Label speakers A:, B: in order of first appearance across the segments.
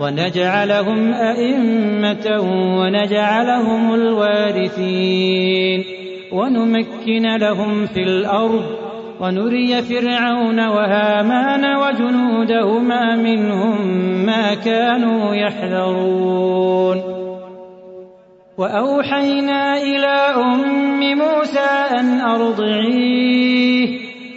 A: ونجعلهم أئمة ونجعلهم الوارثين. ونمكن لهم في الأرض ونري فرعون وهامان وجنودهما منهم ما كانوا يحذرون. وأوحينا إلى أم موسى أن أرضعيه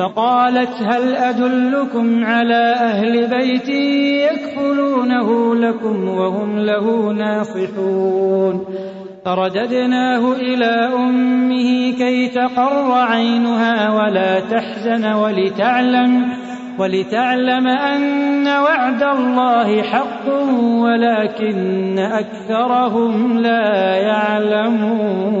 A: فقالت هل أدلكم على أهل بيت يكفلونه لكم وهم له ناصحون؟ فرددناه إلى أمه كي تقر عينها ولا تحزن ولتعلم ولتعلم أن وعد الله حق ولكن أكثرهم لا يعلمون.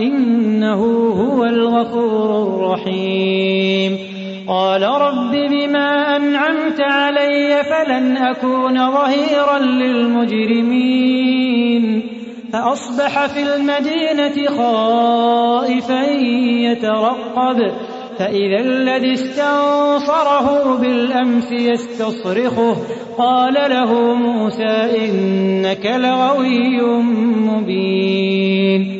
A: إنه هو الغفور الرحيم. قال رب بما أنعمت علي فلن أكون ظهيرا للمجرمين. فأصبح في المدينة خائفا يترقب فإذا الذي استنصره بالأمس يستصرخه. قال له موسى إنك لغوي مبين.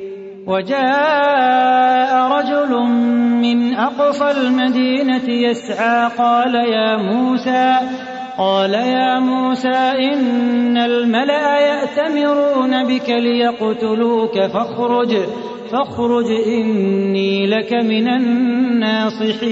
A: وجاء رجل من أقصى المدينة يسعى قال يا موسى قال يا موسى إن الملأ يأتمرون بك ليقتلوك فاخرج فاخرج إني لك من الناصحين.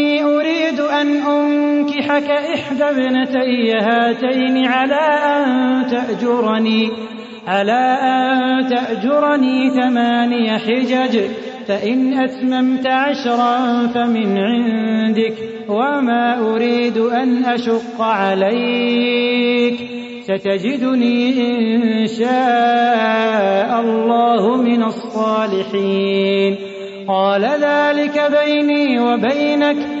A: أن أنكحك إحدى ابنتي هاتين على أن تأجرني على أن تأجرني ثماني حجج فإن أتممت عشرا فمن عندك وما أريد أن أشق عليك. ستجدني إن شاء الله من الصالحين. قال ذلك بيني وبينك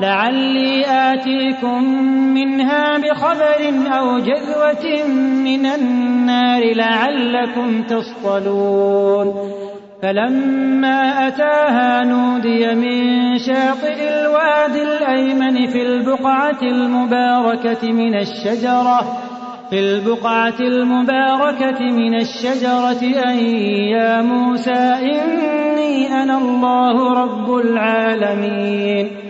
A: لعلي آتيكم منها بخبر أو جذوة من النار لعلكم تصطلون. فلما أتاها نودي من شاطئ الوادي الأيمن في البقعة المباركة من الشجرة في البقعة المباركة من الشجرة أن يا موسى إني أنا الله رب العالمين.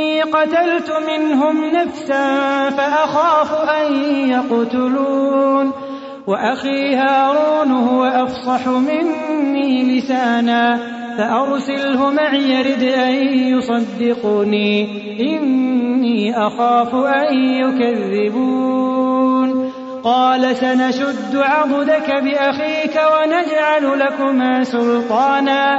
A: إني قتلت منهم نفسا فأخاف أن يقتلون. وأخي هارون هو أفصح مني لسانا فأرسله معي يرد أن يصدقني. إني أخاف أن يكذبون. قال سنشد عضدك بأخيك ونجعل لكما سلطانا.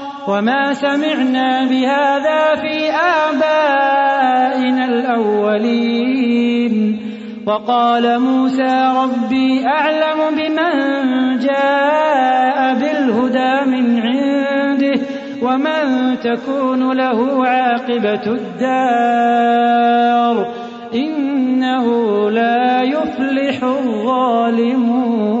A: وما سمعنا بهذا في آبائنا الأولين. وقال موسى ربي أعلم بمن جاء بالهدى من عنده ومن تكون له عاقبة الدار. إنه لا يفلح الظالمون.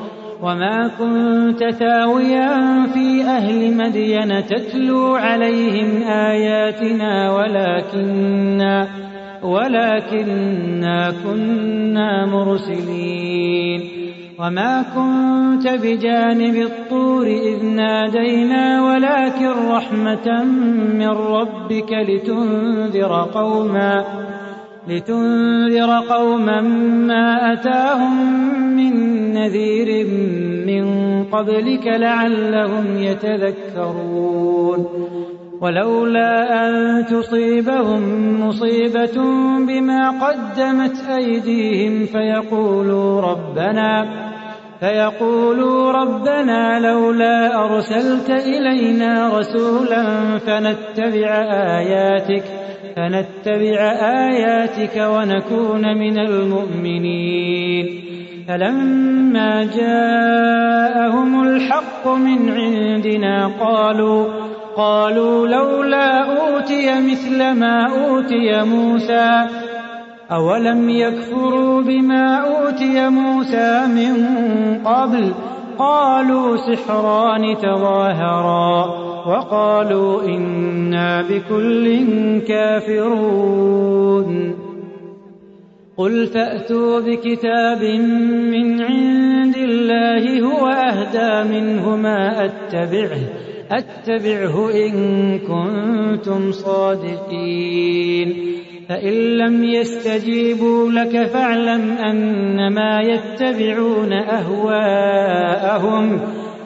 A: وما كنت ثاويا في أهل مدين تتلو عليهم آياتنا ولكنا ولكنا كنا مرسلين وما كنت بجانب الطور إذ نادينا ولكن رحمة من ربك لتنذر قوما لتنذر قوما ما أتاهم من نذير من قبلك لعلهم يتذكرون. ولولا أن تصيبهم مصيبة بما قدمت أيديهم فيقولوا ربنا فيقولوا ربنا لولا أرسلت إلينا رسولا فنتبع آياتك فنتبع آياتك ونكون من المؤمنين. فلما جاءهم الحق من عندنا قالوا قالوا لولا أوتي مثل ما أوتي موسى أولم يكفروا بما أوتي موسى من قبل؟ قالوا سحران تظاهرا. وقالوا إنا بكل كافرون. قل فأتوا بكتاب من عند الله هو أهدى منه ما أتبعه أتبعه إن كنتم صادقين. فإن لم يستجيبوا لك فاعلم أنما يتبعون أهواءهم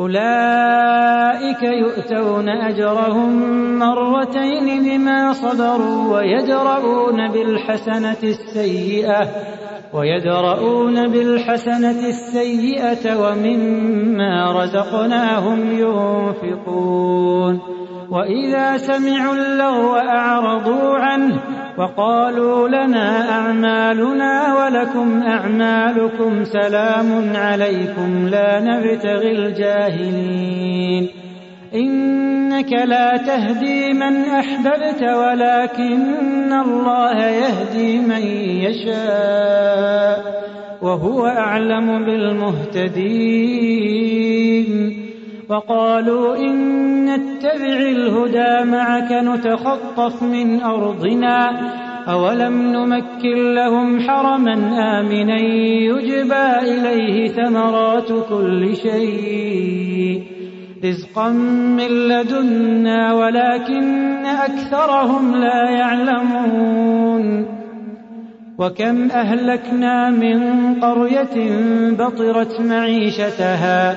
A: أولئك يؤتون أجرهم مرتين بما صبروا ويدرؤون بالحسنة السيئة ويدرؤون بالحسنة السيئة ومما رزقناهم ينفقون. وإذا سمعوا اللغو أعرضوا عنه وقالوا لنا أعمالنا ولكم أعمالكم سلام عليكم لا نبتغي الجاهلين. إنك لا تهدي من أحببت ولكن الله يهدي من يشاء وهو أعلم بالمهتدين. وقالوا إن نتبع الهدى معك نتخطف من أرضنا أولم نمكن لهم حرما آمنا يجبى إليه ثمرات كل شيء. رزقا من لدنا ولكن أكثرهم لا يعلمون. وكم أهلكنا من قرية بطرت معيشتها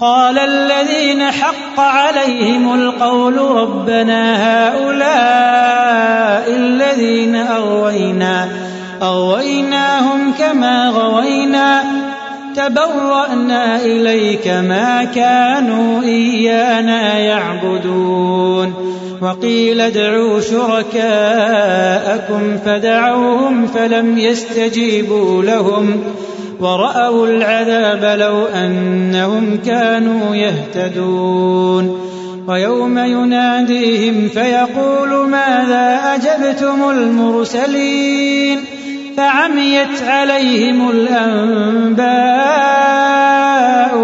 A: قال الذين حق عليهم القول ربنا هؤلاء الذين أغوينا أغويناهم كما غوينا تبرأنا إليك ما كانوا إيانا يعبدون. وقيل ادعوا شركاءكم فدعوهم فلم يستجيبوا لهم. ورأوا العذاب لو أنهم كانوا يهتدون. ويوم يناديهم فيقول ماذا أجبتم المرسلين؟ فعميت عليهم الأنباء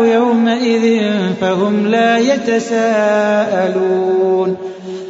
A: يومئذ فهم لا يتساءلون.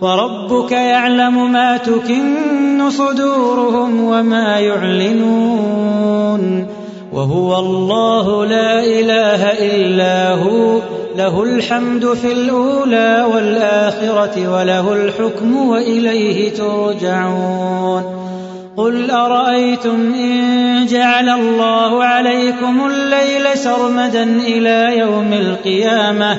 A: وربك يعلم ما تكن صدورهم وما يعلنون. وهو الله لا إله إلا هو. له الحمد في الأولى والآخرة وله الحكم وإليه ترجعون. قل أرأيتم إن جعل الله عليكم الليل سرمدا إلى يوم القيامة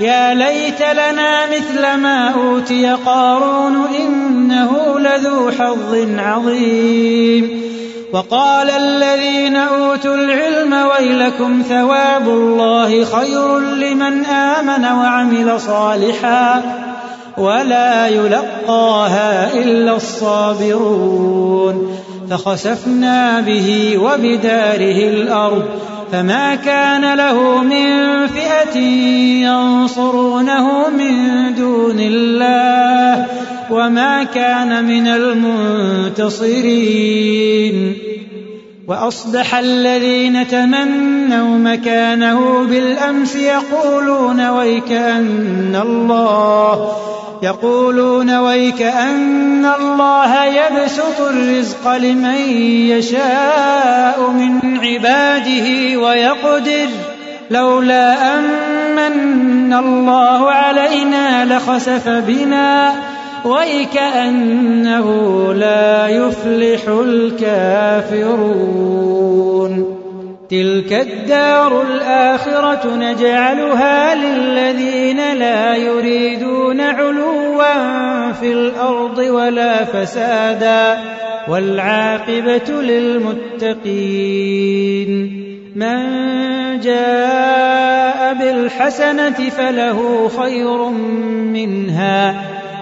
A: يا ليت لنا مثل ما أوتي قارون إنه لذو حظ عظيم. وقال الذين أوتوا العلم ويلكم ثواب الله خير لمن آمن وعمل صالحا ولا يلقاها إلا الصابرون. فخسفنا به وبداره الأرض فما كان له من فئة ينصرونه من دون الله وما كان من المنتصرين. وأصبح الذين تمنوا مكانه بالأمس يقولون ويكأن الله يقولون ويكأن الله يبسط الرزق لمن يشاء من عباده ويقدر لولا أمن الله علينا لخسف بنا. ويكأنه لا يفلح الكافرون تلك الدار الآخرة نجعلها للذين لا يريدون علوا في الأرض ولا فسادا والعاقبة للمتقين من جاء بالحسنة فله خير منها